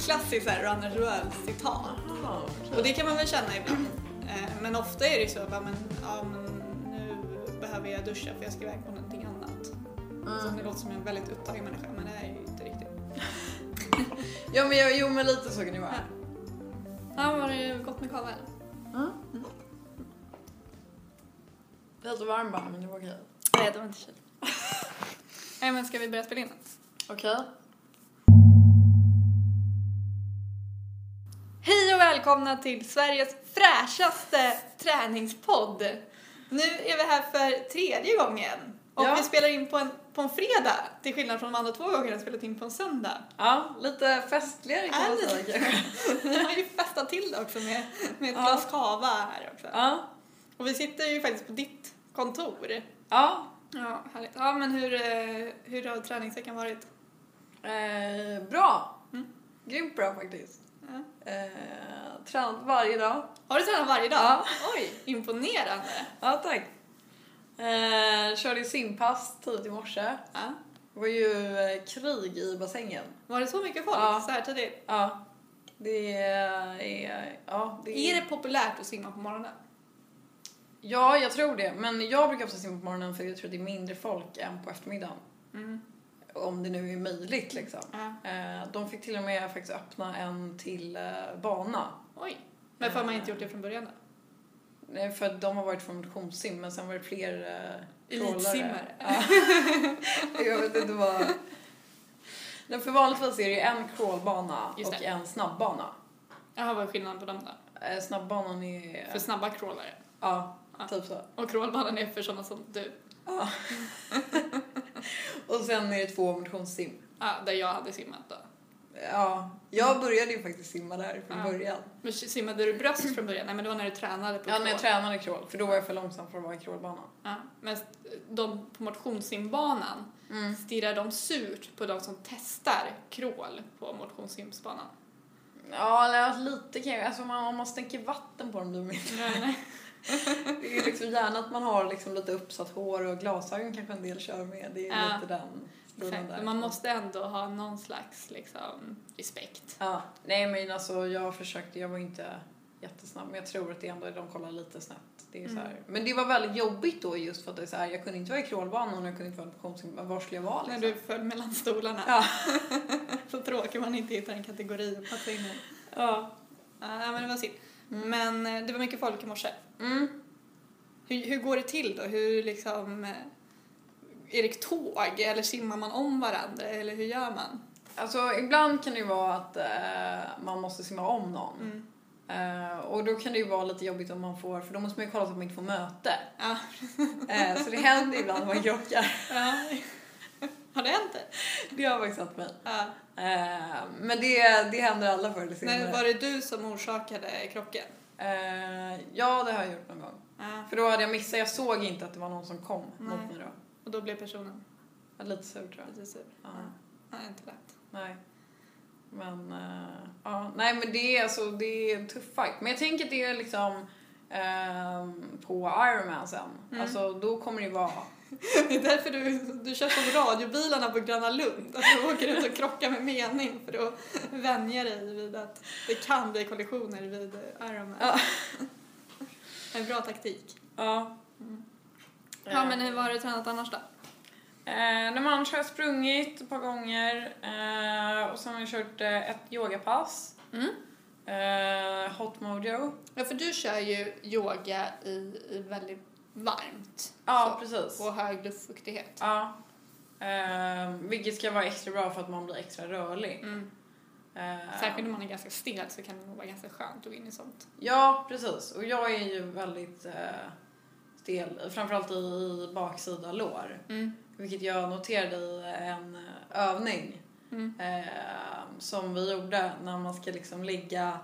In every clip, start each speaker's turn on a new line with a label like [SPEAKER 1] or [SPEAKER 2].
[SPEAKER 1] klassiskt så här runners world citat. Och det kan man väl känna ibland. Eh, Men ofta är det ju så bara, men, ja, men nu behöver jag duscha för jag ska iväg på någonting annat. Så
[SPEAKER 2] Mm.
[SPEAKER 1] det låter som en väldigt upptagen människa men det är ju inte riktigt.
[SPEAKER 2] Ja, men jag, jo, men lite så kan det vara.
[SPEAKER 1] Ja, var det gott med kava eller?
[SPEAKER 2] Mm. Lite varm bara, men det var okej.
[SPEAKER 1] Nej, det var inte kyl. Nej, men ska vi börja spela in?
[SPEAKER 2] Okej.
[SPEAKER 1] Hej och välkomna till Sveriges fräschaste träningspodd. Nu är vi här för tredje gången. Och
[SPEAKER 2] Ja.
[SPEAKER 1] vi spelar in på en, på en fredag, till skillnad från de andra två gångerna vi spelat in på en söndag.
[SPEAKER 2] Ja, lite festligare kan man säga.
[SPEAKER 1] Vi har ju festat till det också med, med ett
[SPEAKER 2] Ja.
[SPEAKER 1] glas cava här också.
[SPEAKER 2] Ja.
[SPEAKER 1] Och vi sitter ju faktiskt på ditt kontor.
[SPEAKER 2] Ja.
[SPEAKER 1] Ja, härligt. Ja, men hur, eh, hur har träningsveckan varit?
[SPEAKER 2] Eh, bra.
[SPEAKER 1] Mm.
[SPEAKER 2] Grymt bra faktiskt.
[SPEAKER 1] Ja.
[SPEAKER 2] Eh, tränat varje dag.
[SPEAKER 1] Har du tränat varje dag?
[SPEAKER 2] Ja.
[SPEAKER 1] Oj, imponerande.
[SPEAKER 2] Ja, tack. Eh, körde simpass tidigt i morse.
[SPEAKER 1] Ja.
[SPEAKER 2] Det var ju eh, krig i bassängen.
[SPEAKER 1] Var det så mycket folk
[SPEAKER 2] Ja.
[SPEAKER 1] så här tidigt?
[SPEAKER 2] Ja. Det är... Ja, det
[SPEAKER 1] Är det populärt att simma på morgonen?
[SPEAKER 2] Ja, jag tror det. Men jag brukar ofta simma på morgonen för jag tror att det är mindre folk än på eftermiddagen.
[SPEAKER 1] Mm.
[SPEAKER 2] Om det nu är möjligt liksom. Eh, de fick till och med faktiskt öppna en till eh, bana.
[SPEAKER 1] Oj. Men varför har man inte gjort det från början då?
[SPEAKER 2] Nej, För de har varit från motionssim men sen var det fler uh,
[SPEAKER 1] Elitsimmare.
[SPEAKER 2] Ja. jag vet inte vad... Nej, för vanligtvis är det ju en crawlbana och en snabbbana.
[SPEAKER 1] Jaha, vad är skillnaden på dem då?
[SPEAKER 2] Eh, snabbbanan är...
[SPEAKER 1] För snabba crawlare.
[SPEAKER 2] Ja,
[SPEAKER 1] Ja.
[SPEAKER 2] typ så.
[SPEAKER 1] Och crawlbanan är för sådana som du.
[SPEAKER 2] Ja. och sen är det två motionssim.
[SPEAKER 1] Ja, där jag hade simmat då.
[SPEAKER 2] Ja, jag började ju faktiskt simma där från
[SPEAKER 1] Ja.
[SPEAKER 2] början.
[SPEAKER 1] Men simmade du bröst från början? Nej, men det var när du tränade på
[SPEAKER 2] Ja, när jag
[SPEAKER 1] crawl.
[SPEAKER 2] tränade crawl, för då var jag för långsam för att vara i crawlbanan.
[SPEAKER 1] Ja, men de på motionssimbanan,
[SPEAKER 2] Mm.
[SPEAKER 1] stirrar de surt på de som testar crawl på motionssimbanan?
[SPEAKER 2] Ja, lite kan jag, alltså om man, stänker vatten på dem blir.
[SPEAKER 1] Nej, nej.
[SPEAKER 2] Det är liksom gärna att man har liksom lite uppsatt hår och glasögon kanske en del kör med. Det är
[SPEAKER 1] Ja.
[SPEAKER 2] lite den stilen där.
[SPEAKER 1] Men man måste ändå ha någon slags liksom, respekt.
[SPEAKER 2] Ja, nej men alltså jag försökte, jag var inte jättesnabb men jag tror att det ändå de kollar lite snett. Det är så här. Men det var väldigt jobbigt då just för att det är så här, jag kunde inte vara i crawlbanan och jag kunde inte vara på motionssim, var skulle jag vara
[SPEAKER 1] När
[SPEAKER 2] liksom?
[SPEAKER 1] du föll mellan stolarna.
[SPEAKER 2] Ja.
[SPEAKER 1] Så tråkigt man inte hittar en kategori att passa in i.
[SPEAKER 2] Ja.
[SPEAKER 1] Ja, men det var synd. Men eh, det var mycket folk i morse.
[SPEAKER 2] Mm.
[SPEAKER 1] Hur, hur går det till då? Hur liksom... eh, Är det tåg eller simmar man om varandra eller hur gör man?
[SPEAKER 2] Alltså ibland kan det ju vara att eh, man måste simma om någon.
[SPEAKER 1] Mm.
[SPEAKER 2] Eh, och då kan det ju vara lite jobbigt om man får, för då måste man ju kolla så att man inte får möte.
[SPEAKER 1] Ja.
[SPEAKER 2] Eh, så det händer ibland att man krockar.
[SPEAKER 1] ja. Har det hänt det?
[SPEAKER 2] Det har faktiskt hänt mig.
[SPEAKER 1] Ja.
[SPEAKER 2] Eh, men det, det händer alla förr eller senare.
[SPEAKER 1] Men var det du som orsakade krocken?
[SPEAKER 2] Eh, ja, det har jag gjort någon gång.
[SPEAKER 1] Ja.
[SPEAKER 2] För då hade jag missat, jag såg inte att det var någon som kom
[SPEAKER 1] Nej.
[SPEAKER 2] mot mig då.
[SPEAKER 1] Och då blev personen
[SPEAKER 2] var lite sur tror jag.
[SPEAKER 1] lite sur?
[SPEAKER 2] Ja.
[SPEAKER 1] Ja, inte lätt.
[SPEAKER 2] Nej. Men, eh, ja, nej men det är alltså, det är en tuff fight. Men jag tänker att det är liksom ehm, på Ironman sen.
[SPEAKER 1] Mm.
[SPEAKER 2] Alltså då kommer det vara,
[SPEAKER 1] Det är därför du, du kör som radiobilarna på Gröna Lund. Att du åker ut och krockar med mening för att vänja dig vid att det kan bli kollisioner vid Ironman.
[SPEAKER 2] Ja.
[SPEAKER 1] En bra taktik.
[SPEAKER 2] ja.
[SPEAKER 1] Ja, men hur har du tränat annars då?
[SPEAKER 2] Eh, när man har jag sprungit ett par gånger eh, och sen har jag kört eh, ett yogapass.
[SPEAKER 1] Mm.
[SPEAKER 2] Eh, hot mojo.
[SPEAKER 1] Ja, för du kör ju yoga i, i väldigt varmt.
[SPEAKER 2] Ja,
[SPEAKER 1] Så,
[SPEAKER 2] precis.
[SPEAKER 1] och hög luftfuktighet.
[SPEAKER 2] Ja. Eh, vilket ska vara extra bra för att man blir extra rörlig.
[SPEAKER 1] Mm.
[SPEAKER 2] Eh,
[SPEAKER 1] Särskilt om man är ganska stel så kan det nog vara ganska skönt att gå in i sånt.
[SPEAKER 2] Ja, precis. Och jag är ju väldigt eh, stel, framförallt i baksida lår.
[SPEAKER 1] Mm.
[SPEAKER 2] Vilket jag noterade i en eh, övning
[SPEAKER 1] Mm.
[SPEAKER 2] eh, som vi gjorde när man ska liksom ligga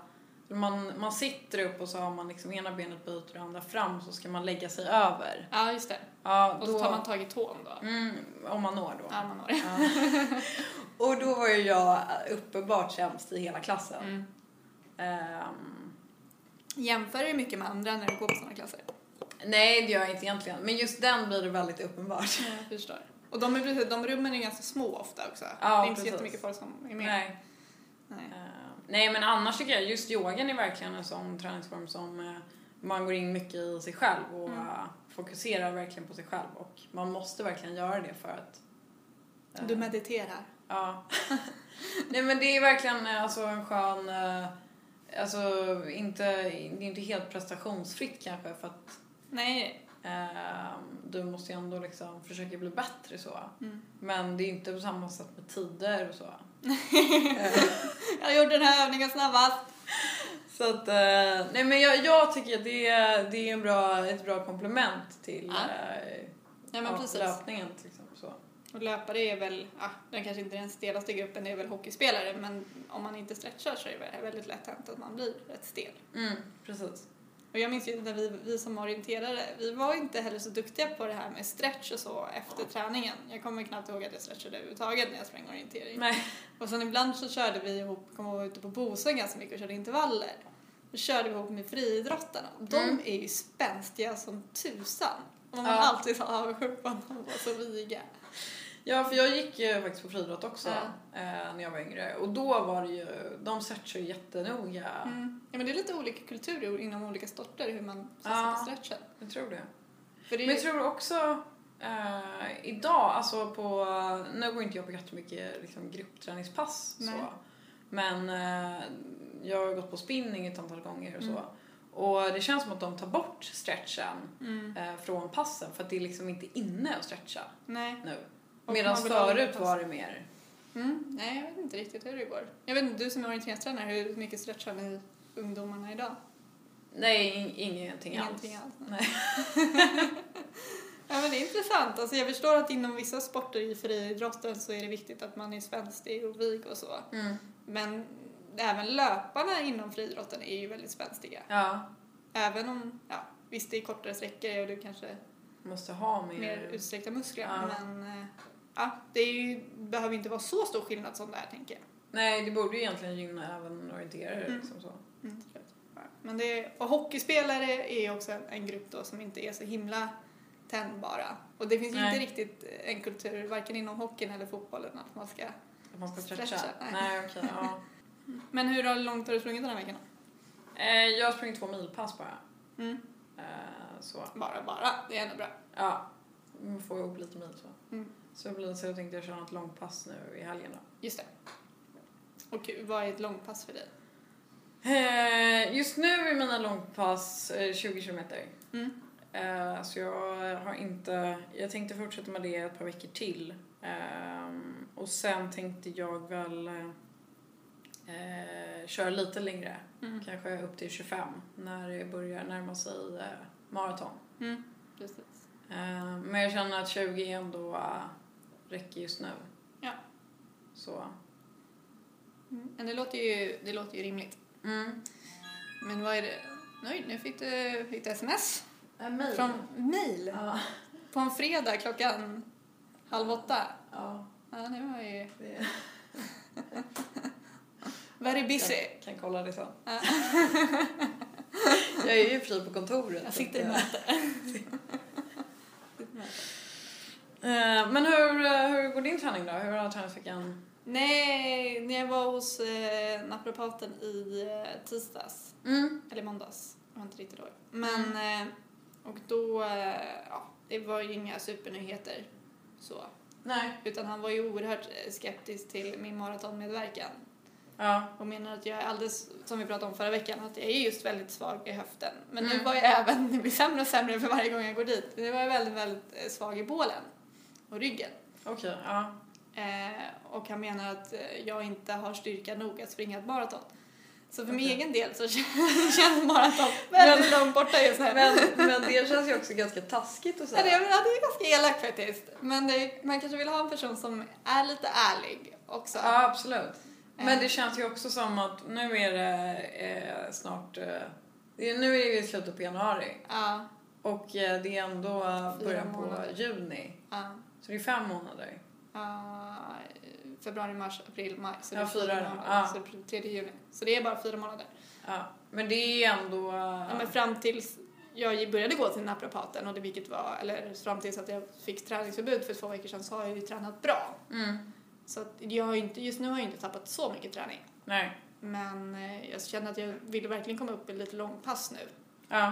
[SPEAKER 2] man, man sitter upp och så har man liksom ena benet böjt och det andra fram så ska man lägga sig över.
[SPEAKER 1] Ja, just det.
[SPEAKER 2] Ja,
[SPEAKER 1] Och så tar man tag i tån då.
[SPEAKER 2] Mm, om man når då.
[SPEAKER 1] Ja, man det.
[SPEAKER 2] Ja. och då var ju jag uppenbart sämst i hela klassen.
[SPEAKER 1] Mm.
[SPEAKER 2] Ehm,
[SPEAKER 1] Jämför du mycket med andra när du går på sådana klasser?
[SPEAKER 2] Nej, det gör jag inte egentligen. Men just den blir det väldigt uppenbart.
[SPEAKER 1] Jag förstår. Och de, är, de rummen är ganska små ofta också.
[SPEAKER 2] Ja,
[SPEAKER 1] det är inte så jättemycket folk som är med.
[SPEAKER 2] Nej.
[SPEAKER 1] Nej.
[SPEAKER 2] Eh, nej, men annars tycker jag just yogan är verkligen en sån träningsform som eh, man går in mycket i sig själv och
[SPEAKER 1] Mm.
[SPEAKER 2] eh, fokuserar verkligen på sig själv. Och man måste verkligen göra det för att... eh,
[SPEAKER 1] Du mediterar.
[SPEAKER 2] Ja. Nej men det är verkligen alltså en skön, alltså inte, det är inte helt prestationsfritt kanske för att
[SPEAKER 1] Nej.
[SPEAKER 2] Eh, du måste ju ändå liksom försöka bli bättre så.
[SPEAKER 1] Mm.
[SPEAKER 2] Men det är inte på samma sätt med tider och så.
[SPEAKER 1] Jag gjorde den här övningen snabbast.
[SPEAKER 2] Så att, eh, nej men jag, jag tycker att det är, det är en bra, ett bra komplement till
[SPEAKER 1] Ja.
[SPEAKER 2] eh,
[SPEAKER 1] Ja men precis.
[SPEAKER 2] löpningen till exempel. Så.
[SPEAKER 1] Och löpare är väl, ja, den kanske inte är den stelaste gruppen, det är väl hockeyspelare, men om man inte stretchar så är det väldigt lätt hänt att man blir rätt stel.
[SPEAKER 2] Mm, precis.
[SPEAKER 1] Och jag minns ju när vi, vi som orienterare, vi var inte heller så duktiga på det här med stretch och så efter träningen. Jag kommer knappt ihåg att jag stretchade överhuvudtaget när jag sprang orientering.
[SPEAKER 2] Nej.
[SPEAKER 1] Och sen ibland så körde vi ihop, kom ihåg ute på Bosön ganska mycket och körde intervaller. Då körde vi ihop med friidrottarna. De
[SPEAKER 2] Mm.
[SPEAKER 1] är ju spänstiga som tusan. Och man
[SPEAKER 2] Ja.
[SPEAKER 1] alltid så avundsjuk på att de var så viga.
[SPEAKER 2] Ja, för jag gick ju faktiskt på friidrott också
[SPEAKER 1] Ja.
[SPEAKER 2] eh, när jag var yngre. Och då var det ju, de stretchar ju jättenoga.
[SPEAKER 1] Mm. Ja men det är lite olika kulturer inom olika sporter hur man
[SPEAKER 2] Ja.
[SPEAKER 1] satsar på stretchen.
[SPEAKER 2] Jag tror det.
[SPEAKER 1] Det
[SPEAKER 2] Men
[SPEAKER 1] ju,
[SPEAKER 2] jag tror också eh, idag, alltså på, nu går inte jag på jättemycket liksom, gruppträningspass
[SPEAKER 1] Nej.
[SPEAKER 2] så. Men eh, jag har gått på spinning ett antal gånger och så.
[SPEAKER 1] Mm.
[SPEAKER 2] Och det känns som att de tar bort stretchen
[SPEAKER 1] mm.
[SPEAKER 2] eh, från passen för att det är liksom inte inne att stretcha
[SPEAKER 1] Nej.
[SPEAKER 2] nu. Medan förut var det mer
[SPEAKER 1] Mm. Nej, jag vet inte riktigt hur det går. Jag vet inte, du som är orienteringstränare, hur mycket stretchar ni ungdomarna idag?
[SPEAKER 2] Nej, in, ingenting,
[SPEAKER 1] Ingenting
[SPEAKER 2] alls.
[SPEAKER 1] alls.
[SPEAKER 2] Nej.
[SPEAKER 1] Ja men det är intressant. Alltså, jag förstår att inom vissa sporter i friidrotten så är det viktigt att man är spänstig och vig och så.
[SPEAKER 2] Mm.
[SPEAKER 1] Men även löparna inom friidrotten är ju väldigt spänstiga.
[SPEAKER 2] Ja,
[SPEAKER 1] Även om, ja, visst det är kortare sträckor och du kanske
[SPEAKER 2] måste ha mer.
[SPEAKER 1] mer utsträckta muskler.
[SPEAKER 2] Ja.
[SPEAKER 1] Men eh, ja, det är ju, behöver inte vara så stor skillnad som det här tänker jag.
[SPEAKER 2] Nej, det borde ju egentligen gynna även orienterare.
[SPEAKER 1] Mm.
[SPEAKER 2] Liksom så.
[SPEAKER 1] Mm. Men det är, och hockeyspelare är också en, en grupp då som inte är så himla tändbara. Och det finns ju
[SPEAKER 2] Nej.
[SPEAKER 1] inte riktigt en kultur, varken inom hockeyn eller fotbollen, att man ska...
[SPEAKER 2] Att man ska stretcha.
[SPEAKER 1] Stretcha, nej.
[SPEAKER 2] Nej, okej. ja.
[SPEAKER 1] Men hur långt har du sprungit den här veckan?
[SPEAKER 2] Eh, jag har sprungit två milpass bara.
[SPEAKER 1] Mm.
[SPEAKER 2] Eh, så.
[SPEAKER 1] Bara, bara. Det är ändå bra.
[SPEAKER 2] Ja, man får ihop lite mil så.
[SPEAKER 1] Mm.
[SPEAKER 2] Så, det blir, så jag tänkte jag köra ett långpass nu i helgen då.
[SPEAKER 1] Just det. Och vad är ett långpass för dig?
[SPEAKER 2] Eh, just nu är mina långpass eh, 20 kilometer.
[SPEAKER 1] Mm.
[SPEAKER 2] Eh, så jag har inte, jag tänkte fortsätta med det ett par veckor till. Ehm, och sen tänkte jag väl eh, köra lite längre.
[SPEAKER 1] Mm.
[SPEAKER 2] Kanske upp till 25 när det börjar närma sig eh, maraton.
[SPEAKER 1] Mm. Precis.
[SPEAKER 2] Eh, men jag känner att 20 ändå eh, räcker just nu.
[SPEAKER 1] Ja.
[SPEAKER 2] Så.
[SPEAKER 1] Mm. Men det låter, ju, det låter ju rimligt.
[SPEAKER 2] Mm.
[SPEAKER 1] Men vad är det? Nej, nu fick du, fick du sms.
[SPEAKER 2] En mail.
[SPEAKER 1] Från mail.
[SPEAKER 2] Ja.
[SPEAKER 1] På en fredag klockan halv åtta.
[SPEAKER 2] ja
[SPEAKER 1] Ja, det var ju
[SPEAKER 2] det
[SPEAKER 1] very busy.
[SPEAKER 2] kan, kan kolla det sen.
[SPEAKER 1] Ja.
[SPEAKER 2] jag är ju fri på kontoret.
[SPEAKER 1] Jag sitter i möte.
[SPEAKER 2] Eh, Men hur, eh, hur går din träning då? Hur har träningsveckan?
[SPEAKER 1] Nej, när jag var hos eh, naprapaten i eh, tisdags,
[SPEAKER 2] Mm.
[SPEAKER 1] eller måndags, jag har inte riktigt ihåg. Men, eh, och då, ja, det var ju inga supernyheter så.
[SPEAKER 2] Nej.
[SPEAKER 1] Utan han var ju oerhört skeptisk till min maratonmedverkan.
[SPEAKER 2] Ja.
[SPEAKER 1] Och menar att jag är alldeles, som vi pratade om förra veckan, att jag är just väldigt svag i höften. Men nu
[SPEAKER 2] Mm.
[SPEAKER 1] var jag även, det blir sämre och sämre för varje gång jag går dit. Nu var jag väldigt, väldigt svag i bålen och ryggen.
[SPEAKER 2] Okej, ja.
[SPEAKER 1] Eh, och han menar att eh, jag inte har styrka nog att springa ett maraton. Så för min
[SPEAKER 2] Okej.
[SPEAKER 1] egen del så känns maraton väldigt långt borta just nu.
[SPEAKER 2] Men, men det känns ju också ganska taskigt
[SPEAKER 1] Ja, det,
[SPEAKER 2] säga.
[SPEAKER 1] är- ja, det är ganska elakt faktiskt. Men det, man kanske vill ha en person som är lite ärlig också.
[SPEAKER 2] Ja, absolut. Men det känns ju också som att nu är det eh, snart... Eh, det nu är vi i slutet på januari.
[SPEAKER 1] Ja,
[SPEAKER 2] Och eh, det är ändå början på juni.
[SPEAKER 1] ja.
[SPEAKER 2] Så det är fem månader.
[SPEAKER 1] Ja, februari, mars, april, maj. Så
[SPEAKER 2] Ja,
[SPEAKER 1] det är
[SPEAKER 2] fyra
[SPEAKER 1] fyra
[SPEAKER 2] då.
[SPEAKER 1] månader.
[SPEAKER 2] Ja.
[SPEAKER 1] Så det är tredje juni. Så det är bara fyra månader.
[SPEAKER 2] Ja. Men det är ändå...
[SPEAKER 1] Ja, men fram tills jag började gå till naprapaten och det vilket var, eller fram tills att jag fick träningsförbud för två veckor sedan så har jag ju tränat bra.
[SPEAKER 2] Mm.
[SPEAKER 1] Så att jag har inte, just nu har jag inte tappat så mycket träning.
[SPEAKER 2] Nej.
[SPEAKER 1] Men eh, jag känner att jag vill verkligen komma upp i lite långpass nu.
[SPEAKER 2] Ja.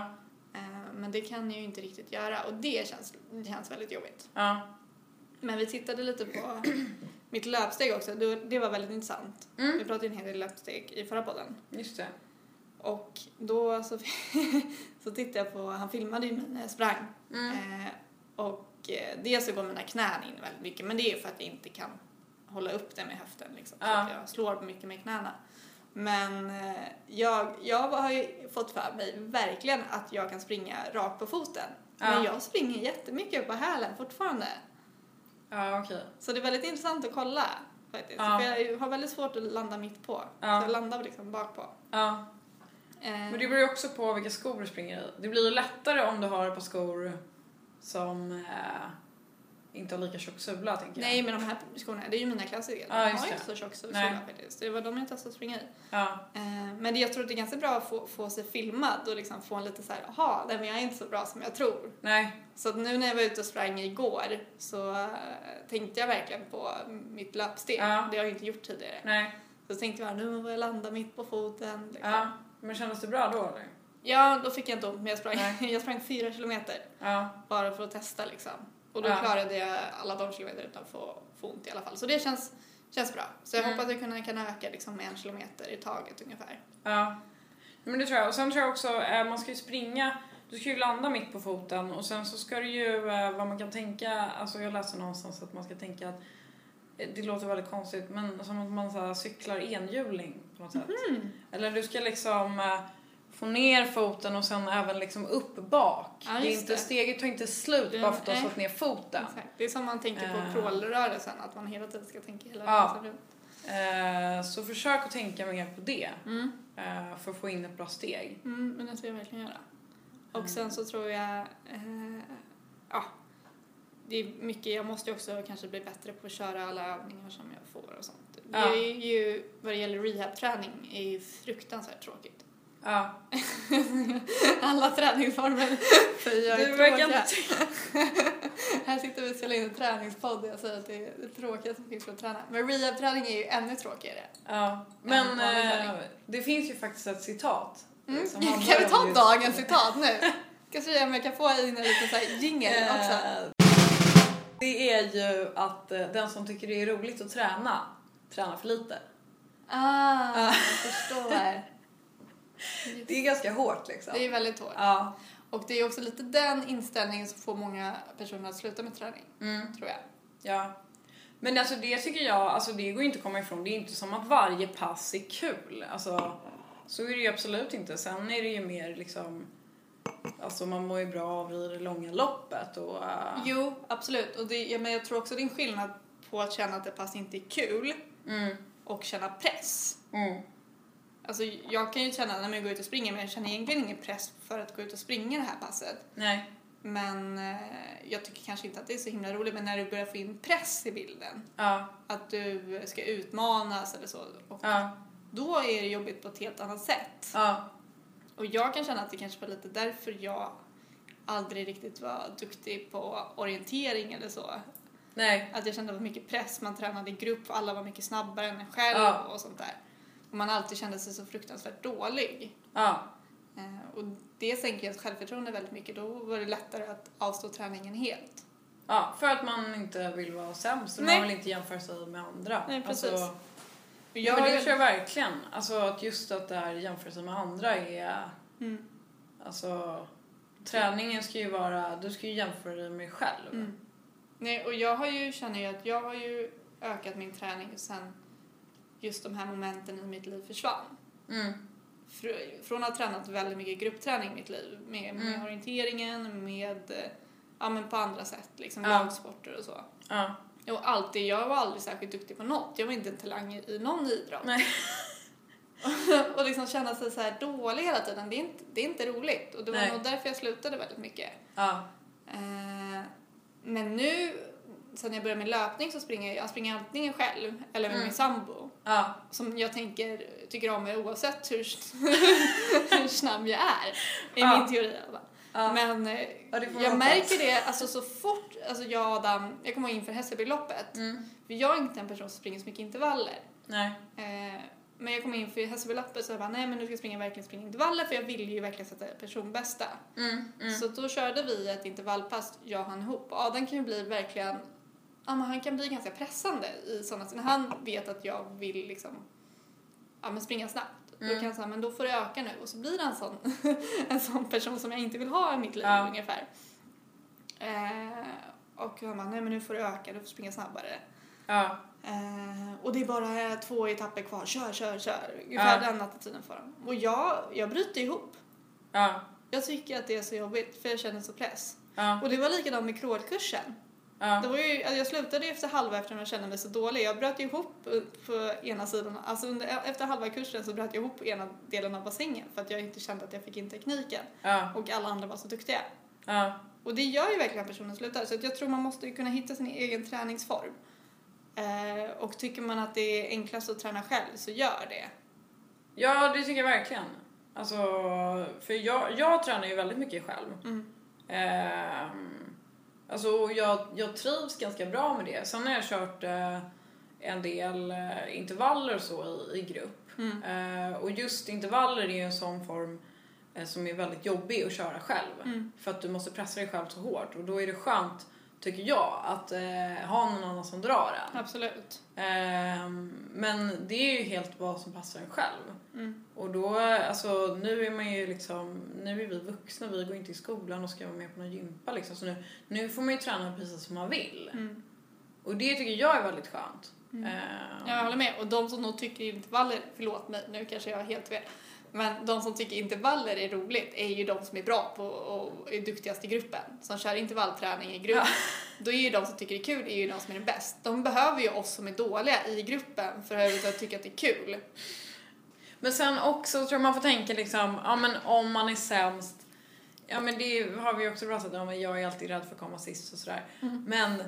[SPEAKER 1] Eh, men det kan jag ju inte riktigt göra och det känns, det känns väldigt jobbigt.
[SPEAKER 2] Ja.
[SPEAKER 1] Men vi tittade lite på mitt löpsteg också, det, var väldigt intressant. Vi
[SPEAKER 2] Mm.
[SPEAKER 1] pratade ju en hel del löpsteg i förra podden.
[SPEAKER 2] Just det.
[SPEAKER 1] Och då så, så tittade jag på, han filmade ju mig när jag sprang.
[SPEAKER 2] Mm.
[SPEAKER 1] Eh, och eh, dels så går mina knän in väldigt mycket men det är för att jag inte kan hålla upp det med höften liksom. Så
[SPEAKER 2] Ja.
[SPEAKER 1] att jag slår mycket med knäna. Men eh, jag, jag har ju fått för mig verkligen att jag kan springa rakt på foten. Men
[SPEAKER 2] Ja.
[SPEAKER 1] jag springer jättemycket på hälen fortfarande.
[SPEAKER 2] Ja, okej.
[SPEAKER 1] Så det är väldigt intressant att kolla faktiskt.
[SPEAKER 2] Ja.
[SPEAKER 1] För jag har väldigt svårt att landa mitt på.
[SPEAKER 2] Ja.
[SPEAKER 1] Så jag landar liksom bak på.
[SPEAKER 2] Ja.
[SPEAKER 1] Eh,
[SPEAKER 2] Men det beror ju också på vilka skor du springer i. Det blir ju lättare om du har ett par skor som eh, inte har lika tjock sula, tänker jag.
[SPEAKER 1] Nej men de här skorna, det är ju mina klassiker.
[SPEAKER 2] Ja,
[SPEAKER 1] de har
[SPEAKER 2] det.
[SPEAKER 1] inte så tjock sula
[SPEAKER 2] Nej.
[SPEAKER 1] faktiskt. Det var de jag testade att springa i.
[SPEAKER 2] Ja.
[SPEAKER 1] Eh, Men det, jag tror att det är ganska bra att få, få sig filmad och liksom få en lite så här, jaha, nej men jag är inte så bra som jag tror.
[SPEAKER 2] Nej.
[SPEAKER 1] Så att nu när jag var ute och sprang igår så eh, tänkte jag verkligen på mitt löpsteg.
[SPEAKER 2] Ja.
[SPEAKER 1] Det har jag inte gjort tidigare.
[SPEAKER 2] Nej.
[SPEAKER 1] Så tänkte jag, nu får jag landa mitt på foten. Liksom.
[SPEAKER 2] Ja. Men kändes det bra då, eller?
[SPEAKER 1] Ja, då fick jag inte ont men jag sprang, jag sprang fyra kilometer
[SPEAKER 2] Ja.
[SPEAKER 1] bara för att testa liksom. Och då
[SPEAKER 2] Ja.
[SPEAKER 1] klarade jag alla de kilometer utan att få, få ont i alla fall. Så det känns, känns bra. Så jag
[SPEAKER 2] Mm.
[SPEAKER 1] hoppas att jag kan, kan öka liksom med en kilometer i taget ungefär.
[SPEAKER 2] Ja. Men det tror jag. Och sen tror jag också, eh, man ska ju springa, du ska ju landa mitt på foten och sen så ska du ju, eh, vad man kan tänka, alltså jag läste någonstans att man ska tänka att eh, det låter väldigt konstigt men som att man så cyklar enhjuling på något sätt.
[SPEAKER 1] Mm.
[SPEAKER 2] Eller du ska liksom få ner foten och sen även liksom upp bak.
[SPEAKER 1] Ja,
[SPEAKER 2] det är inte,
[SPEAKER 1] det.
[SPEAKER 2] Steget tar inte slut bara för att du har fått ner foten.
[SPEAKER 1] Exakt. Det är som man tänker på crawlrörelsen, att man hela tiden ska tänka hela
[SPEAKER 2] Ja.
[SPEAKER 1] runt.
[SPEAKER 2] Eh, så försök att tänka mer på det
[SPEAKER 1] Mm.
[SPEAKER 2] eh, för att få in ett bra steg.
[SPEAKER 1] Mm, men det ska jag verkligen göra. Och
[SPEAKER 2] Mm.
[SPEAKER 1] sen så tror jag, ja, det är mycket, jag måste ju också kanske bli bättre på att köra alla övningar som jag får och sånt. Det
[SPEAKER 2] Ja.
[SPEAKER 1] är ju, vad det gäller rehabträning, är ju fruktansvärt tråkigt.
[SPEAKER 2] Ja.
[SPEAKER 1] Alla träningsformer jag
[SPEAKER 2] Du verkar inte
[SPEAKER 1] Här sitter vi och spelar in en träningspodd och jag säger att det är det tråkiga som finns för att träna. Men rehabträning är ju ännu tråkigare.
[SPEAKER 2] Ja, men eh,
[SPEAKER 1] träning.
[SPEAKER 2] det finns ju faktiskt ett citat.
[SPEAKER 1] Mm.
[SPEAKER 2] som
[SPEAKER 1] Kan vi ta
[SPEAKER 2] just-
[SPEAKER 1] dagens citat nu? Se om jag kan få in en liten så här jingle också.
[SPEAKER 2] Eh, Det är ju att eh, den som tycker det är roligt att träna, tränar för lite.
[SPEAKER 1] Ah, jag förstår.
[SPEAKER 2] Det är ganska hårt liksom.
[SPEAKER 1] Det är väldigt hårt.
[SPEAKER 2] Ja.
[SPEAKER 1] Och det är också lite den inställningen som får många personer att sluta med träning,
[SPEAKER 2] Mm.
[SPEAKER 1] tror jag.
[SPEAKER 2] Ja. Men alltså det tycker jag, alltså det går inte att komma ifrån. Det är inte som att varje pass är kul. Alltså, så är det ju absolut inte. Sen är det ju mer liksom, alltså man mår ju bra av i det långa loppet och... eh,
[SPEAKER 1] Jo, absolut. Och det, ja, men jag tror också det är en skillnad på att känna att det pass inte är kul
[SPEAKER 2] Mm.
[SPEAKER 1] och känna press.
[SPEAKER 2] Mm.
[SPEAKER 1] Alltså jag kan ju känna när jag går ut och springer men jag känner egentligen ingen press för att gå ut och springa det här passet.
[SPEAKER 2] Nej.
[SPEAKER 1] Men eh, jag tycker kanske inte att det är så himla roligt men när du börjar få in press i bilden,
[SPEAKER 2] Ja.
[SPEAKER 1] att du ska utmanas eller så, och
[SPEAKER 2] Ja.
[SPEAKER 1] då är det jobbigt på ett helt annat sätt.
[SPEAKER 2] Ja.
[SPEAKER 1] Och jag kan känna att det kanske var lite därför jag aldrig riktigt var duktig på orientering eller så.
[SPEAKER 2] Nej.
[SPEAKER 1] Att jag kände att det var mycket press, man tränade i grupp, alla var mycket snabbare än en själv och sånt där. Och man alltid kände sig så fruktansvärt dålig.
[SPEAKER 2] Ja.
[SPEAKER 1] Eh, och det sänker ens självförtroende väldigt mycket. Då var det lättare att avstå träningen helt.
[SPEAKER 2] Ja, för att man inte vill vara sämst och
[SPEAKER 1] Nej.
[SPEAKER 2] man vill inte jämföra sig med andra.
[SPEAKER 1] Nej, precis.
[SPEAKER 2] Alltså,
[SPEAKER 1] Och
[SPEAKER 2] ja, men det tror jag verkligen. Alltså att just att det här jämförelsen med andra är,
[SPEAKER 1] Mm.
[SPEAKER 2] alltså träningen ska ju vara, du ska ju jämföra dig med dig själv.
[SPEAKER 1] Mm. Nej, och jag har ju, känner ju att jag har ju ökat min träning sen just de här momenten i mitt liv försvann.
[SPEAKER 2] Mm.
[SPEAKER 1] Fr- Från att ha tränat väldigt mycket gruppträning i mitt liv med, med
[SPEAKER 2] Mm.
[SPEAKER 1] orienteringen, med, ja men på andra sätt, liksom
[SPEAKER 2] Ja.
[SPEAKER 1] lagsporter och så.
[SPEAKER 2] Ja.
[SPEAKER 1] Och alltid, jag var aldrig särskilt duktig på något. Jag var inte en talang i i någon idrott.
[SPEAKER 2] Nej.
[SPEAKER 1] och liksom känna sig så här dålig hela tiden, det är inte, det är inte roligt. Och det var
[SPEAKER 2] Nej.
[SPEAKER 1] nog därför jag slutade väldigt mycket.
[SPEAKER 2] Ja.
[SPEAKER 1] Eh, men nu sen när jag började med löpning så springer jag, jag springer antingen själv eller med
[SPEAKER 2] Mm.
[SPEAKER 1] min sambo.
[SPEAKER 2] Ja.
[SPEAKER 1] Som jag tänker, tycker om mig oavsett hur, hur snabb jag är. I
[SPEAKER 2] Ja.
[SPEAKER 1] min teori.
[SPEAKER 2] Ja.
[SPEAKER 1] Men eh, jag märker det alltså så fort, alltså jag och Adam, jag kommer inför Hässelbyloppet.
[SPEAKER 2] Mm.
[SPEAKER 1] För jag är inte en person som springer så mycket intervaller.
[SPEAKER 2] Nej.
[SPEAKER 1] Eh, men jag kom in för Hässelbyloppet så jag bara, nej men nu ska jag springa, verkligen springa intervaller för jag vill ju verkligen sätta personbästa.
[SPEAKER 2] Mm. Mm.
[SPEAKER 1] Så då körde vi ett intervallpass, jag och han ihop. Adam kan ju bli verkligen, ja men han kan bli ganska pressande i sådana, när han vet att jag vill liksom, ja men springa snabbt. Då
[SPEAKER 2] Mm.
[SPEAKER 1] kan jag säga, men då får det öka nu. Och så blir en sån, en sån person som jag inte vill ha i mitt liv
[SPEAKER 2] Ja.
[SPEAKER 1] ungefär. Eh, och han bara, nej men nu får det öka, du får springa snabbare.
[SPEAKER 2] Ja.
[SPEAKER 1] Eh, och det är bara två etapper kvar, kör, kör, kör. Ungefär
[SPEAKER 2] Ja.
[SPEAKER 1] den attityden för dem. Och jag, jag bryter ihop.
[SPEAKER 2] Ja.
[SPEAKER 1] Jag tycker att det är så jobbigt för jag känner så press.
[SPEAKER 2] Ja.
[SPEAKER 1] Och det var likadant med crawlkursen.
[SPEAKER 2] Ja.
[SPEAKER 1] Det var ju, alltså jag slutade ju efter halva eftersom jag kände mig så dålig. Jag bröt ihop på ena sidan, alltså under, efter halva kursen så bröt jag ihop på ena delen av bassängen för att jag inte kände att jag fick in tekniken.
[SPEAKER 2] Ja.
[SPEAKER 1] Och alla andra var så duktiga.
[SPEAKER 2] Ja.
[SPEAKER 1] Och det gör ju verkligen personen slutar. Så att jag tror man måste ju kunna hitta sin egen träningsform. Eh, och tycker man att det är enklast att träna själv så gör det.
[SPEAKER 2] Ja, det tycker jag verkligen. Alltså, för jag, jag tränar ju väldigt mycket själv.
[SPEAKER 1] Mm.
[SPEAKER 2] Ehm, alltså, jag, jag trivs ganska bra med det. Sen har jag kört eh, en del eh, intervaller så i, i grupp.
[SPEAKER 1] Mm.
[SPEAKER 2] Eh, och just intervaller är ju en sån form eh, som är väldigt jobbig att köra själv.
[SPEAKER 1] Mm.
[SPEAKER 2] För att du måste pressa dig själv så hårt. Och då är det skönt, tycker jag, att eh, ha någon annan som drar en.
[SPEAKER 1] Absolut.
[SPEAKER 2] Ehm, men det är ju helt vad som passar en själv.
[SPEAKER 1] Mm.
[SPEAKER 2] Och då, alltså nu är man ju liksom, nu är vi vuxna, vi går inte i skolan och ska vara med på någon gympa liksom. Så nu, nu får man ju träna precis som man vill.
[SPEAKER 1] Mm.
[SPEAKER 2] Och det tycker jag är väldigt skönt.
[SPEAKER 1] Mm.
[SPEAKER 2] Ehm,
[SPEAKER 1] Jag håller med. Och de som nog tycker intervaller, förlåt mig, nu kanske jag har helt fel. Men de som tycker intervaller är roligt är ju de som är bra på och är duktigast i gruppen. Som kör intervallträning i grupp. Då är ju de som tycker det är kul är ju de som är bäst. De behöver ju oss som är dåliga i gruppen för att tycka att det är kul.
[SPEAKER 2] Men sen också tror jag man får tänka liksom, ja men om man är sämst, ja men det har vi ju också pratat om, jag är alltid rädd för att komma sist och sådär.
[SPEAKER 1] Mm.
[SPEAKER 2] Men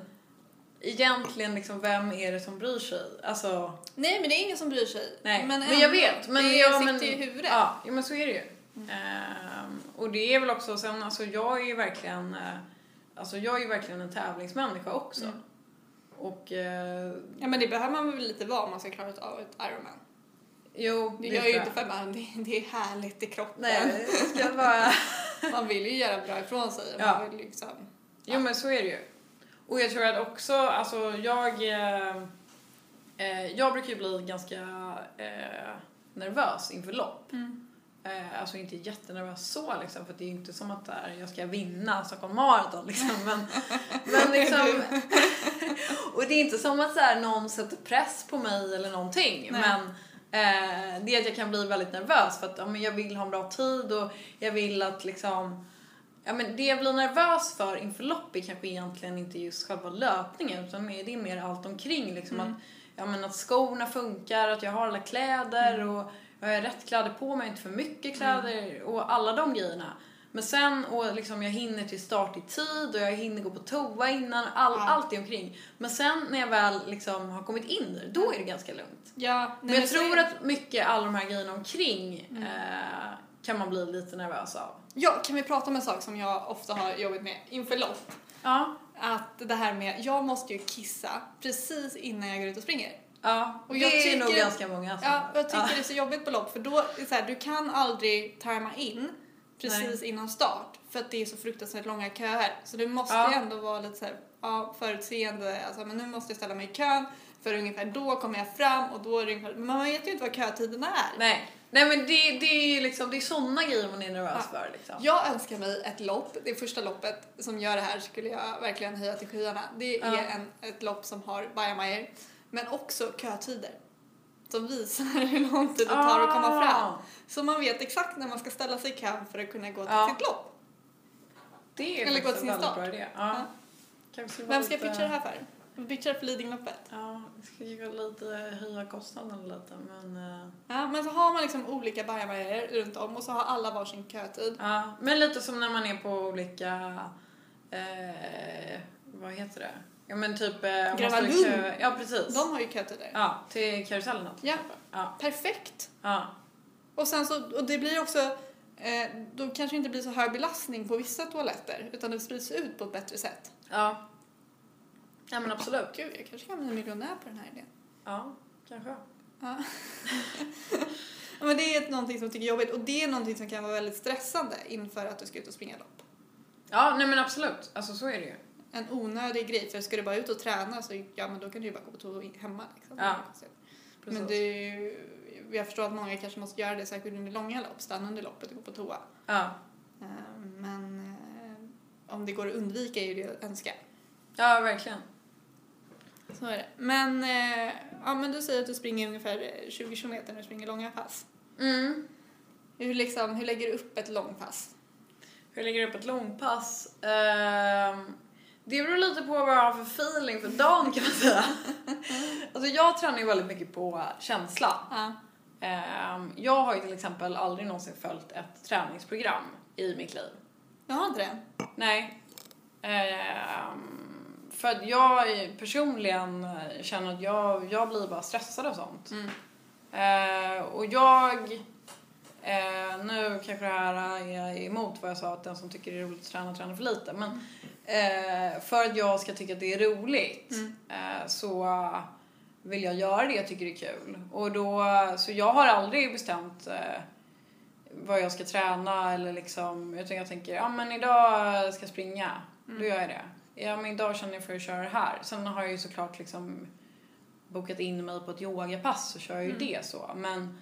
[SPEAKER 2] egentligen liksom, vem är det som bryr sig? Alltså,
[SPEAKER 1] Nej men det är ingen som bryr sig.
[SPEAKER 2] nej. Men,
[SPEAKER 1] ändå,
[SPEAKER 2] jag vet. Men
[SPEAKER 1] det
[SPEAKER 2] jag,
[SPEAKER 1] sitter
[SPEAKER 2] men,
[SPEAKER 1] i huvudet.
[SPEAKER 2] Ja, ja, men så är det ju. Ehm, och det är väl också, sen alltså jag är ju verkligen, eh, alltså jag är ju verkligen en tävlingsmänniska också.
[SPEAKER 1] Mm.
[SPEAKER 2] Och, eh,
[SPEAKER 1] Ja men det behöver man väl lite vara om man ska klara av ett Ironman.
[SPEAKER 2] jo,
[SPEAKER 1] Det
[SPEAKER 2] det
[SPEAKER 1] gör ju inte för att det, det är härligt i kroppen.
[SPEAKER 2] Nej, det ska vara...
[SPEAKER 1] Man vill ju göra bra ifrån sig.
[SPEAKER 2] Ja.
[SPEAKER 1] Man vill liksom,
[SPEAKER 2] Jo men så är det ju. Och jag tror att också, alltså jag... Eh, eh, jag brukar ju bli ganska eh, nervös inför lopp.
[SPEAKER 1] mm.
[SPEAKER 2] Eh, alltså inte jättenervös så liksom, för det är ju inte som att där, jag ska vinna Stockholm Marathon liksom. Men, men liksom... och det är inte som att så här, någon sätter press på mig eller någonting.
[SPEAKER 1] Nej.
[SPEAKER 2] Men eh, det är att jag kan bli väldigt nervös för att ja, men jag vill ha en bra tid och jag vill att liksom Ja, men det jag blir nervös för inför lopp är kanske egentligen inte just själva löpningen utan det är mer allt omkring. Liksom
[SPEAKER 1] Mm.
[SPEAKER 2] att, ja, men att skorna funkar, att jag har alla kläder
[SPEAKER 1] Mm.
[SPEAKER 2] och jag har rätt kläder på mig, inte för mycket kläder och alla de grejerna. Men sen och liksom jag hinner till start i tid och jag hinner gå på toa innan, all,
[SPEAKER 1] Ja.
[SPEAKER 2] allt är omkring. Men sen när jag väl liksom har kommit in där, då är det ganska lugnt.
[SPEAKER 1] Ja,
[SPEAKER 2] Men jag tror att mycket alla de här grejerna omkring
[SPEAKER 1] Mm.
[SPEAKER 2] eh, kan man bli lite nervös av.
[SPEAKER 1] Ja, kan vi prata om en sak som jag ofta har jobbat med inför lopp?
[SPEAKER 2] Ja.
[SPEAKER 1] Att det här med, jag måste ju kissa precis innan jag går ut och springer.
[SPEAKER 2] Ja,
[SPEAKER 1] Och
[SPEAKER 2] det
[SPEAKER 1] jag
[SPEAKER 2] är
[SPEAKER 1] tycker-
[SPEAKER 2] nog ganska många som
[SPEAKER 1] Ja, jag tycker
[SPEAKER 2] ja.
[SPEAKER 1] det är så jobbigt på lopp för då, är det så här, du kan aldrig tajma in precis innan start för att det är så fruktansvärt långa köer. Så du måste
[SPEAKER 2] Ja.
[SPEAKER 1] ändå vara lite så här, ja, förutseende, alltså men nu måste jag ställa mig i kön för ungefär då kommer jag fram och då är det ungefär, men man vet ju inte vad kötiderna är.
[SPEAKER 2] Nej. Nej men det, det är ju liksom, det är sådana grejer man är nervös
[SPEAKER 1] Ja.
[SPEAKER 2] för liksom.
[SPEAKER 1] Jag önskar mig ett lopp, det första loppet som gör det här skulle jag verkligen höja till skyarna. Det är
[SPEAKER 2] Ja.
[SPEAKER 1] en, ett lopp som har bajamajor, men också kötider. Som visar hur lång tid det tar att komma
[SPEAKER 2] Ah.
[SPEAKER 1] fram. Så man vet exakt när man ska ställa sig i kön för att kunna gå till
[SPEAKER 2] Ja.
[SPEAKER 1] sitt lopp.
[SPEAKER 2] Det är
[SPEAKER 1] Eller gå till sin start.
[SPEAKER 2] bra idé. Ja.
[SPEAKER 1] Ja. Vem ska jag pitcha det här för? Jag pitchar för Lidingöloppet.
[SPEAKER 2] Ja, ska ju lite höja kostnaden lite men... eh,
[SPEAKER 1] Ja, men så har man liksom olika bajamajor runt om och så har alla varsin kötid.
[SPEAKER 2] Ja, men lite som när man är på olika... Eh, vad heter det? Ja men typ... Eh,
[SPEAKER 1] Gröna Lund.
[SPEAKER 2] kö- Ja precis.
[SPEAKER 1] De har ju kö till det.
[SPEAKER 2] Ja, till karusellen till
[SPEAKER 1] Ja.
[SPEAKER 2] Ja.
[SPEAKER 1] Perfekt!
[SPEAKER 2] Ja.
[SPEAKER 1] Och sen så, och det blir också, eh, då kanske det inte blir så hög belastning på vissa toaletter utan det sprids ut på ett bättre sätt.
[SPEAKER 2] Ja. Ja men absolut.
[SPEAKER 1] Gud, jag kanske kan bli miljonär på den här idén.
[SPEAKER 2] Ja, kanske.
[SPEAKER 1] Ja. Ja, Men det är någonting som jag tycker är jobbigt och det är någonting som kan vara väldigt stressande inför att du ska ut och springa lopp.
[SPEAKER 2] Ja, nej men absolut. Alltså så är det ju.
[SPEAKER 1] En onödig grej, för ska du bara ut och träna så ja, men då kan du ju bara gå på toa hemma. Liksom.
[SPEAKER 2] Ja,
[SPEAKER 1] Men
[SPEAKER 2] Precis.
[SPEAKER 1] är ju, jag förstår att många kanske måste göra det särskilt under långa lopp, stanna under loppet och gå på toa.
[SPEAKER 2] Ja.
[SPEAKER 1] Eh, Men eh, om det går att undvika är ju det att önska.
[SPEAKER 2] Ja, verkligen.
[SPEAKER 1] Så är det. Men, eh, ja, men du säger att du springer ungefär eh, 20 kilometer när du springer långa pass.
[SPEAKER 2] Mm.
[SPEAKER 1] Hur, liksom, hur lägger du upp ett långpass?
[SPEAKER 2] Hur lägger du upp ett långpass? Ehm, det beror lite på vad jag har för feeling för dagen kan man säga. alltså jag tränar ju väldigt mycket på känsla.
[SPEAKER 1] Ja.
[SPEAKER 2] Ehm, jag har ju till exempel aldrig någonsin följt ett träningsprogram i mitt liv.
[SPEAKER 1] Jag har inte det.
[SPEAKER 2] Nej. Ehm, för att jag personligen känner att jag, jag blir bara stressad av sånt.
[SPEAKER 1] Mm.
[SPEAKER 2] Eh, och jag, eh, nu kanske det här är emot vad jag sa att den som tycker det är roligt att träna tränar för lite. Men eh, för att jag ska tycka att det är roligt
[SPEAKER 1] Mm.
[SPEAKER 2] eh, så vill jag göra det jag tycker det är kul. Och då, så jag har aldrig bestämt eh, vad jag ska träna eller liksom, utan jag tänker, ja men idag ska jag springa, då gör jag det. Ja men idag känner jag för att köra det här. Sen har jag ju såklart liksom bokat in mig på ett yogapass så kör jag ju det så. Men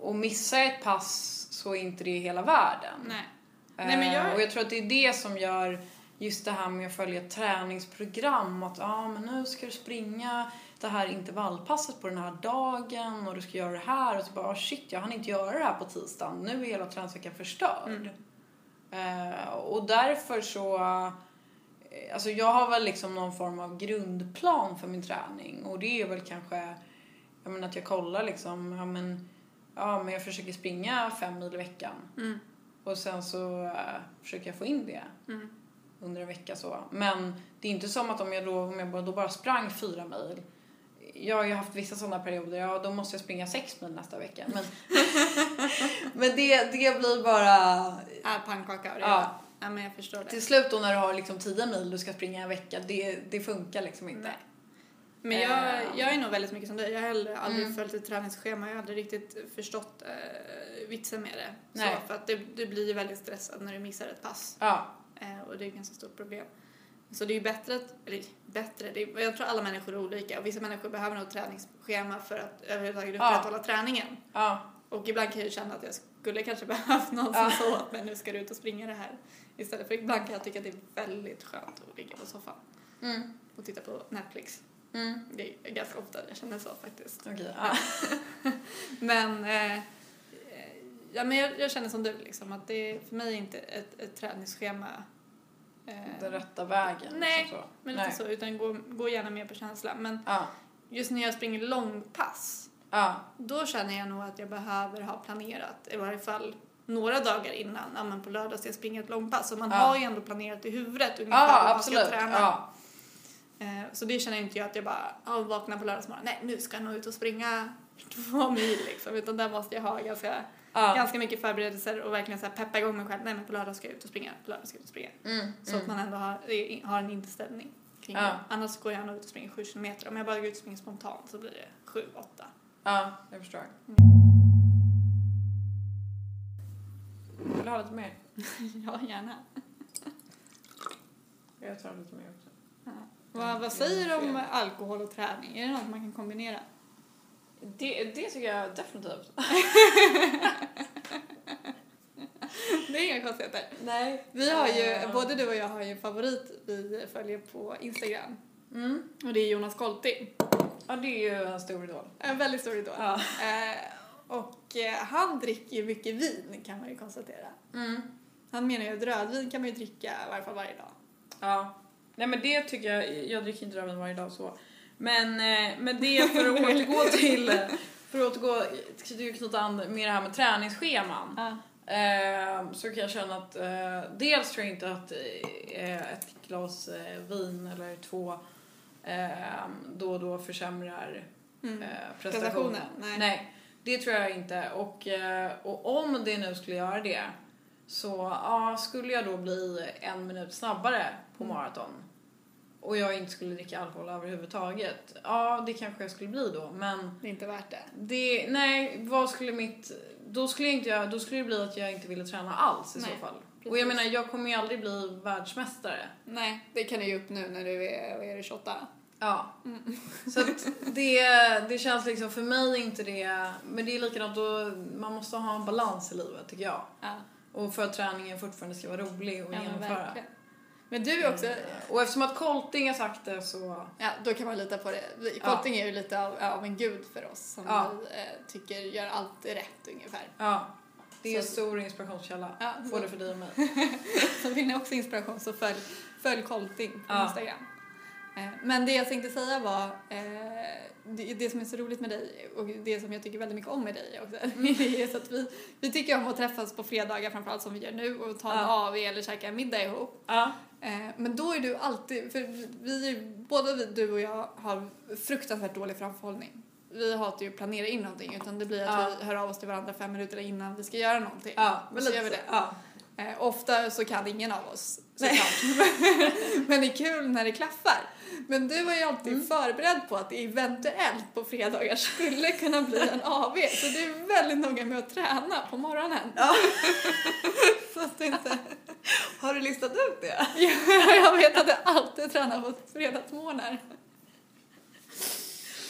[SPEAKER 2] och missa ett pass så är inte det hela världen.
[SPEAKER 1] Nej.
[SPEAKER 2] Eh,
[SPEAKER 1] Nej, men jag-
[SPEAKER 2] Och jag tror att det är det som gör just det här med att följa ett träningsprogram. Att ah, men nu ska du springa det här intervallpasset på den här dagen och du ska göra det här. Och så bara ah, shit, jag hann inte göra det här på tisdagen. Nu är hela träningsveckan förstörd. Eh, och därför så Alltså jag har väl liksom någon form av grundplan för min träning och det är väl kanske jag menar att jag kollar liksom, ja men, ja men jag försöker springa fem mil i veckan.
[SPEAKER 1] Mm.
[SPEAKER 2] Och sen så eh, försöker jag få in det
[SPEAKER 1] Mm.
[SPEAKER 2] under en vecka så. Men det är inte som att om jag då, om jag bara, då bara sprang fyra mil. Jag har ju haft vissa sådana perioder, ja då måste jag springa sex mil nästa vecka. Men, men det, det blir bara...
[SPEAKER 1] Äh, pannkaka och det.
[SPEAKER 2] Ja.
[SPEAKER 1] Ja. ja, men jag förstår det.
[SPEAKER 2] Till slut då när du har liksom 10 mil du ska springa en vecka, det, det funkar liksom inte.
[SPEAKER 1] Nej. Men jag,
[SPEAKER 2] Eh.
[SPEAKER 1] jag är nog väldigt mycket som dig. Jag har heller aldrig
[SPEAKER 2] Mm.
[SPEAKER 1] följt ett träningsschema. Jag har aldrig riktigt förstått eh, vitsen med det.
[SPEAKER 2] Nej.
[SPEAKER 1] Så, för att det, du blir ju väldigt stressad när du missar ett pass.
[SPEAKER 2] Ja,
[SPEAKER 1] Eh, och det är ett ganska stort problem. Så det är ju bättre att, eller bättre, det är, jag tror alla människor är olika och vissa människor behöver nog träningsschema för att överhuvudtaget
[SPEAKER 2] Ja.
[SPEAKER 1] upprätthålla träningen.
[SPEAKER 2] ja,
[SPEAKER 1] Och ibland kan jag ju känna att jag skulle kanske behövt någon som sa åt mig nu ska du ut och springa det här. Istället för ibland kan jag tycka att det är väldigt skönt att ligga på soffan
[SPEAKER 2] mm,
[SPEAKER 1] och titta på Netflix.
[SPEAKER 2] mm.
[SPEAKER 1] Det är ganska ofta jag känner så faktiskt.
[SPEAKER 2] okej. ja.
[SPEAKER 1] Men, eh, eh, ja, men jag, jag känner som du liksom att det är för mig inte ett, ett träningsschema. Eh,
[SPEAKER 2] Den rätta vägen.
[SPEAKER 1] Nej,
[SPEAKER 2] liksom
[SPEAKER 1] men
[SPEAKER 2] Nej.
[SPEAKER 1] inte så, utan gå, gå gärna mer på känsla. Men
[SPEAKER 2] Ja,
[SPEAKER 1] just när jag springer långpass,
[SPEAKER 2] ja,
[SPEAKER 1] då känner jag nog att jag behöver ha planerat i varje fall några dagar innan, ja, men på lördag ska jag springa ett långpass. Så man
[SPEAKER 2] Ja.
[SPEAKER 1] har ju ändå planerat i huvudet ungefär
[SPEAKER 2] ja
[SPEAKER 1] hur man ska träna.
[SPEAKER 2] Ja.
[SPEAKER 1] Eh, Så det känner inte jag att jag bara ja, vaknar på lördagsmorgon, nej nu ska jag nog ut och springa två mil liksom. Utan där måste jag ha ganska,
[SPEAKER 2] Ja.
[SPEAKER 1] ganska mycket förberedelser och verkligen så här peppa igång mig själv. Nej men på lördag ska jag ut och springa, på lördag ska jag ut och springa.
[SPEAKER 2] Mm,
[SPEAKER 1] Så att man ändå har, har en inställning kring
[SPEAKER 2] Ja.
[SPEAKER 1] det. Annars går jag nog ut och springer sju kilometer. Om jag bara går ut och springer spontant så blir det sju, åtta.
[SPEAKER 2] Ja, jag förstår. Vill du ha lite mer?
[SPEAKER 1] ja, gärna.
[SPEAKER 2] Jag tar lite mer också.
[SPEAKER 1] Vad, vad säger du om alkohol och träning? Är det något man kan kombinera?
[SPEAKER 2] Det, det tycker jag definitivt.
[SPEAKER 1] Det är inga konstigheter.
[SPEAKER 2] Nej.
[SPEAKER 1] Vi har ju,
[SPEAKER 2] Eh,
[SPEAKER 1] både du och jag har ju en favorit vi följer på Instagram.
[SPEAKER 2] Mm.
[SPEAKER 1] Och det är Jonas Kolti.
[SPEAKER 2] Ja, det är ju en stor idol.
[SPEAKER 1] En väldigt stor idol.
[SPEAKER 2] Ja.
[SPEAKER 1] Eh, och eh, han dricker ju mycket vin kan man ju konstatera.
[SPEAKER 2] Mm.
[SPEAKER 1] Han menar ju att rödvin kan man ju dricka i varje fall varje dag.
[SPEAKER 2] Ja. Nej men det tycker jag, jag dricker inte rödvin varje dag så. Men, eh, men det för att återgå till, för att återgå till knyta an med det här med träningsscheman.
[SPEAKER 1] Ja.
[SPEAKER 2] Eh, så kan jag känna att eh, dels tror jag inte att eh, ett glas eh, vin eller två eh, då och då försämrar
[SPEAKER 1] Mm.
[SPEAKER 2] eh, prestationen.
[SPEAKER 1] Prestationen, nej.
[SPEAKER 2] det tror jag inte. Och, eh, och om det nu skulle göra det så ja, skulle jag då bli en minut snabbare på
[SPEAKER 1] Mm.
[SPEAKER 2] maraton och jag inte skulle dricka alkohol överhuvudtaget, ja det kanske jag skulle bli då men
[SPEAKER 1] Det är inte värt det.
[SPEAKER 2] det, nej, vad skulle mitt... Då skulle, jag inte, jag- då skulle det bli att jag inte ville träna alls i
[SPEAKER 1] Nej,
[SPEAKER 2] så fall. Och jag menar, jag kommer ju aldrig bli världsmästare.
[SPEAKER 1] Nej, det kan du ge upp nu när du är, vad är det, 28.
[SPEAKER 2] Ja. Så att det, det känns liksom för mig inte det... Men det är likadant, då, man måste ha en balans i livet tycker jag.
[SPEAKER 1] Ja,
[SPEAKER 2] Och för att träningen fortfarande ska vara rolig och
[SPEAKER 1] ja
[SPEAKER 2] genomföra.
[SPEAKER 1] verkligen. Men du är också,
[SPEAKER 2] Och eftersom att Colting har sagt det så...
[SPEAKER 1] ja då kan man lita på det. Vi-
[SPEAKER 2] Ja.
[SPEAKER 1] Colting är ju lite av, av en gud för oss som
[SPEAKER 2] Ja.
[SPEAKER 1] vi eh, tycker gör allt rätt ungefär.
[SPEAKER 2] Ja. Det är en stor inspirationskälla.
[SPEAKER 1] Ja,
[SPEAKER 2] Både för dig och mig.
[SPEAKER 1] Så vill ni också inspiration så följ, följ Colting på
[SPEAKER 2] Ja.
[SPEAKER 1] Instagram. Eh, Men det jag tänkte säga var, eh, det, som är så roligt med dig och det som jag tycker väldigt mycket om med dig också, det är så att vi, vi tycker om att träffas på fredagar framförallt som vi gör nu och ta en
[SPEAKER 2] Ja.
[SPEAKER 1] AV eller käka middag ihop.
[SPEAKER 2] Ja.
[SPEAKER 1] Eh, Men då är du alltid, för vi, både vi, du och jag har fruktansvärt dålig framförhållning. Vi hatar ju att planera in någonting utan det blir att
[SPEAKER 2] Ja.
[SPEAKER 1] vi hör av oss till varandra fem minuter innan vi ska göra någonting.
[SPEAKER 2] Ja, men
[SPEAKER 1] så
[SPEAKER 2] lite
[SPEAKER 1] gör vi det.
[SPEAKER 2] Ja.
[SPEAKER 1] Eh, ofta så kan ingen av oss
[SPEAKER 2] Nej.
[SPEAKER 1] såklart. Men det är kul när det klaffar. Men du var ju alltid
[SPEAKER 2] Mm.
[SPEAKER 1] förberedd på att det eventuellt på fredagar skulle kunna bli en AV. Så du är väldigt noga med att träna på morgonen.
[SPEAKER 2] Ja.
[SPEAKER 1] Så att inte...
[SPEAKER 2] Har du listat ut det?
[SPEAKER 1] Jag vet att du alltid tränar på fredagsmorgnar.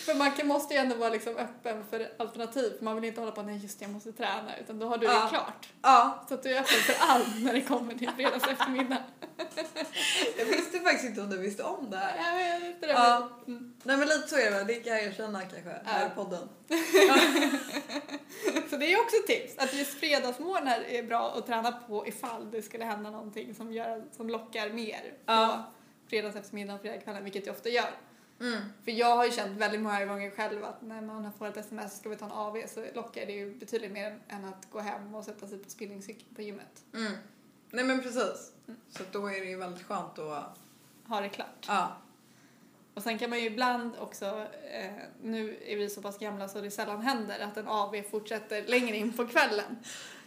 [SPEAKER 1] För man kan, måste ju ändå vara liksom öppen för alternativ. För man vill inte hålla på nej just det, jag måste träna. Utan då har du
[SPEAKER 2] Ja.
[SPEAKER 1] det klart.
[SPEAKER 2] Ja.
[SPEAKER 1] Så att du är öppen för allt när det kommer till fredags eftermiddag.
[SPEAKER 2] Jag visste faktiskt inte om du visste om det här.
[SPEAKER 1] Jag vet inte det.
[SPEAKER 2] Ja.
[SPEAKER 1] Mm.
[SPEAKER 2] Nej men lite så är det väl, det kan jag erkänna kanske här
[SPEAKER 1] Ja.
[SPEAKER 2] i podden.
[SPEAKER 1] Så det är också ett tips. Att just fredagsmorgnar är bra att träna på ifall det skulle hända någonting som, gör, som lockar mer
[SPEAKER 2] Ja.
[SPEAKER 1] på fredags eftermiddag och fredagskvällen, vilket jag ofta gör.
[SPEAKER 2] Mm.
[SPEAKER 1] För jag har ju känt väldigt många gånger själv att när man får ett sms ska vi ta en AV så lockar det ju betydligt mer än att gå hem och sätta sig på spinningscykeln på gymmet.
[SPEAKER 2] Mm. Nej men precis. Så att då är det ju väldigt skönt att...
[SPEAKER 1] Ha det klart.
[SPEAKER 2] Ja.
[SPEAKER 1] Och sen kan man ju ibland också, eh, nu är vi så pass gamla så det sällan händer att en AV fortsätter längre in på kvällen.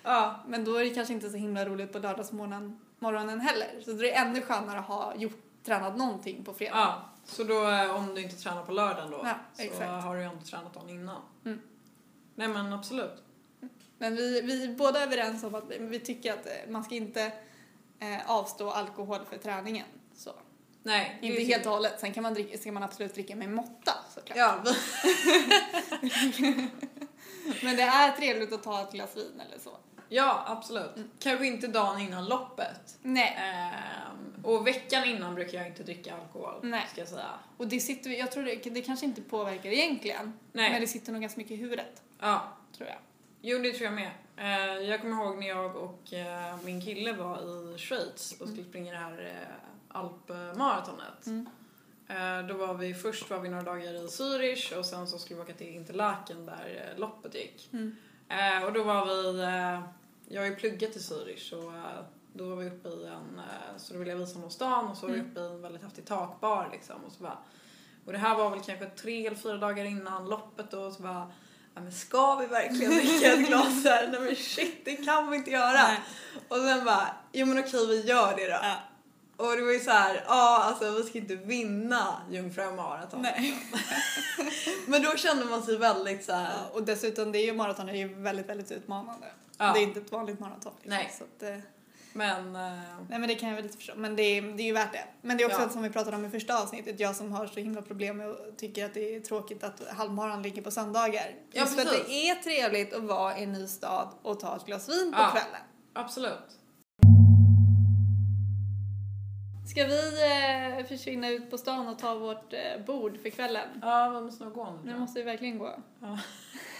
[SPEAKER 2] Ja.
[SPEAKER 1] Men då är det kanske inte så himla roligt på lördagsmorgonen morgonen heller. Så det är ännu skönare att ha gjort, tränat någonting på fredag.
[SPEAKER 2] ja. Så då eh, om du inte tränar på lördagen då
[SPEAKER 1] Ja,
[SPEAKER 2] så
[SPEAKER 1] exakt.
[SPEAKER 2] har du ju inte tränat dagen innan.
[SPEAKER 1] Mm.
[SPEAKER 2] Nej men absolut.
[SPEAKER 1] Men vi, vi är båda överens om att vi tycker att eh, man ska inte eh, avstå alkohol för träningen. Så.
[SPEAKER 2] Nej.
[SPEAKER 1] Inte helt och hållet. Sen kan man, dricka, ska man absolut dricka med måtta såklart.
[SPEAKER 2] Ja.
[SPEAKER 1] Men det är trevligt att ta ett glas vin eller så.
[SPEAKER 2] Ja absolut. Kanske inte dagen innan loppet.
[SPEAKER 1] Nej.
[SPEAKER 2] Ehm, och veckan innan brukar jag inte dricka alkohol.
[SPEAKER 1] Nej.
[SPEAKER 2] Ska jag säga.
[SPEAKER 1] Och det sitter, jag tror det, det kanske inte påverkar egentligen.
[SPEAKER 2] Nej.
[SPEAKER 1] Men det sitter nog ganska mycket i huvudet,
[SPEAKER 2] Ja.
[SPEAKER 1] tror jag.
[SPEAKER 2] Jo, det tror jag med. Eh, jag kommer ihåg när jag och eh, min kille var i Schweiz och skulle springa det här eh, alpmaratonet.
[SPEAKER 1] Mm.
[SPEAKER 2] Eh, då var vi, först var vi några dagar i Zürich och sen så skulle vi åka till Interlaken där eh, loppet gick.
[SPEAKER 1] Mm.
[SPEAKER 2] Eh, och då var vi, eh, jag har ju pluggat i Zürich så eh, då var vi uppe i en, så då ville jag visa honom stan och så var vi
[SPEAKER 1] Mm.
[SPEAKER 2] uppe i en väldigt häftig takbar liksom och så bara och det här var väl kanske tre eller fyra dagar innan loppet då och så bara Ja, men ska vi verkligen dricka ett glas här? Nej men shit, det kan vi inte göra.
[SPEAKER 1] Nej.
[SPEAKER 2] Och sen bara, jo men okej vi gör det då.
[SPEAKER 1] Ja.
[SPEAKER 2] Och det var ju så här, ja alltså vi ska inte vinna Jungfru maraton.
[SPEAKER 1] Nej.
[SPEAKER 2] Men då kände man sig väldigt så här,
[SPEAKER 1] Ja, och dessutom, det är ju maraton är ju väldigt, väldigt utmanande.
[SPEAKER 2] Ja.
[SPEAKER 1] Det är inte ett vanligt maraton. Liksom.
[SPEAKER 2] Nej.
[SPEAKER 1] Så att, eh,
[SPEAKER 2] men eh,
[SPEAKER 1] nej men det kan jag väl lite förstå. Men det är, det är ju värt det. Men det är också
[SPEAKER 2] Ja.
[SPEAKER 1] som vi pratade om i första avsnittet, jag som har så himla problem med och tycker att det är tråkigt att halvmaran ligger på söndagar.
[SPEAKER 2] Ja,
[SPEAKER 1] Just för att det är trevligt att vara i en ny stad och ta ett glas vin på kvällen.
[SPEAKER 2] absolut.
[SPEAKER 1] Ska vi eh, försvinna ut på stan och ta vårt eh, bord för kvällen?
[SPEAKER 2] Ja, vi måste nog gå nu.
[SPEAKER 1] Nu måste vi verkligen gå.
[SPEAKER 2] Ja.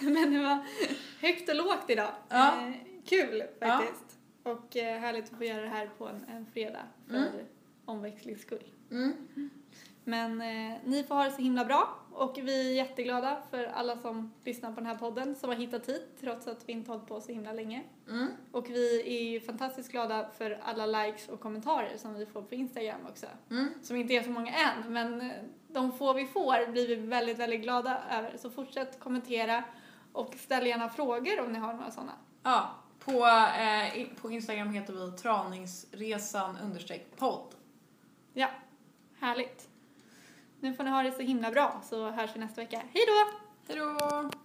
[SPEAKER 1] Men det var högt och lågt idag.
[SPEAKER 2] Ja.
[SPEAKER 1] Eh, kul faktiskt. Och eh, härligt att få göra det här på en, en fredag för
[SPEAKER 2] Mm.
[SPEAKER 1] omväxlings skull.
[SPEAKER 2] Mm.
[SPEAKER 1] Men eh, ni får ha det så himla bra och vi är jätteglada för alla som lyssnar på den här podden som har hittat hit trots att vi inte hållit på så himla länge.
[SPEAKER 2] Mm.
[SPEAKER 1] Och vi är ju fantastiskt glada för alla likes och kommentarer som vi får på Instagram också.
[SPEAKER 2] Mm.
[SPEAKER 1] Som inte är så många än, men eh, de få vi får blir vi väldigt, väldigt glada över. Så fortsätt kommentera och ställ gärna frågor om ni har några sådana.
[SPEAKER 2] Ja, på, eh, på Instagram heter vi traningsresan podd.
[SPEAKER 1] Ja, härligt. Nu får ni ha det så himla bra så hörs vi nästa vecka. Hej då!
[SPEAKER 2] Hejdå!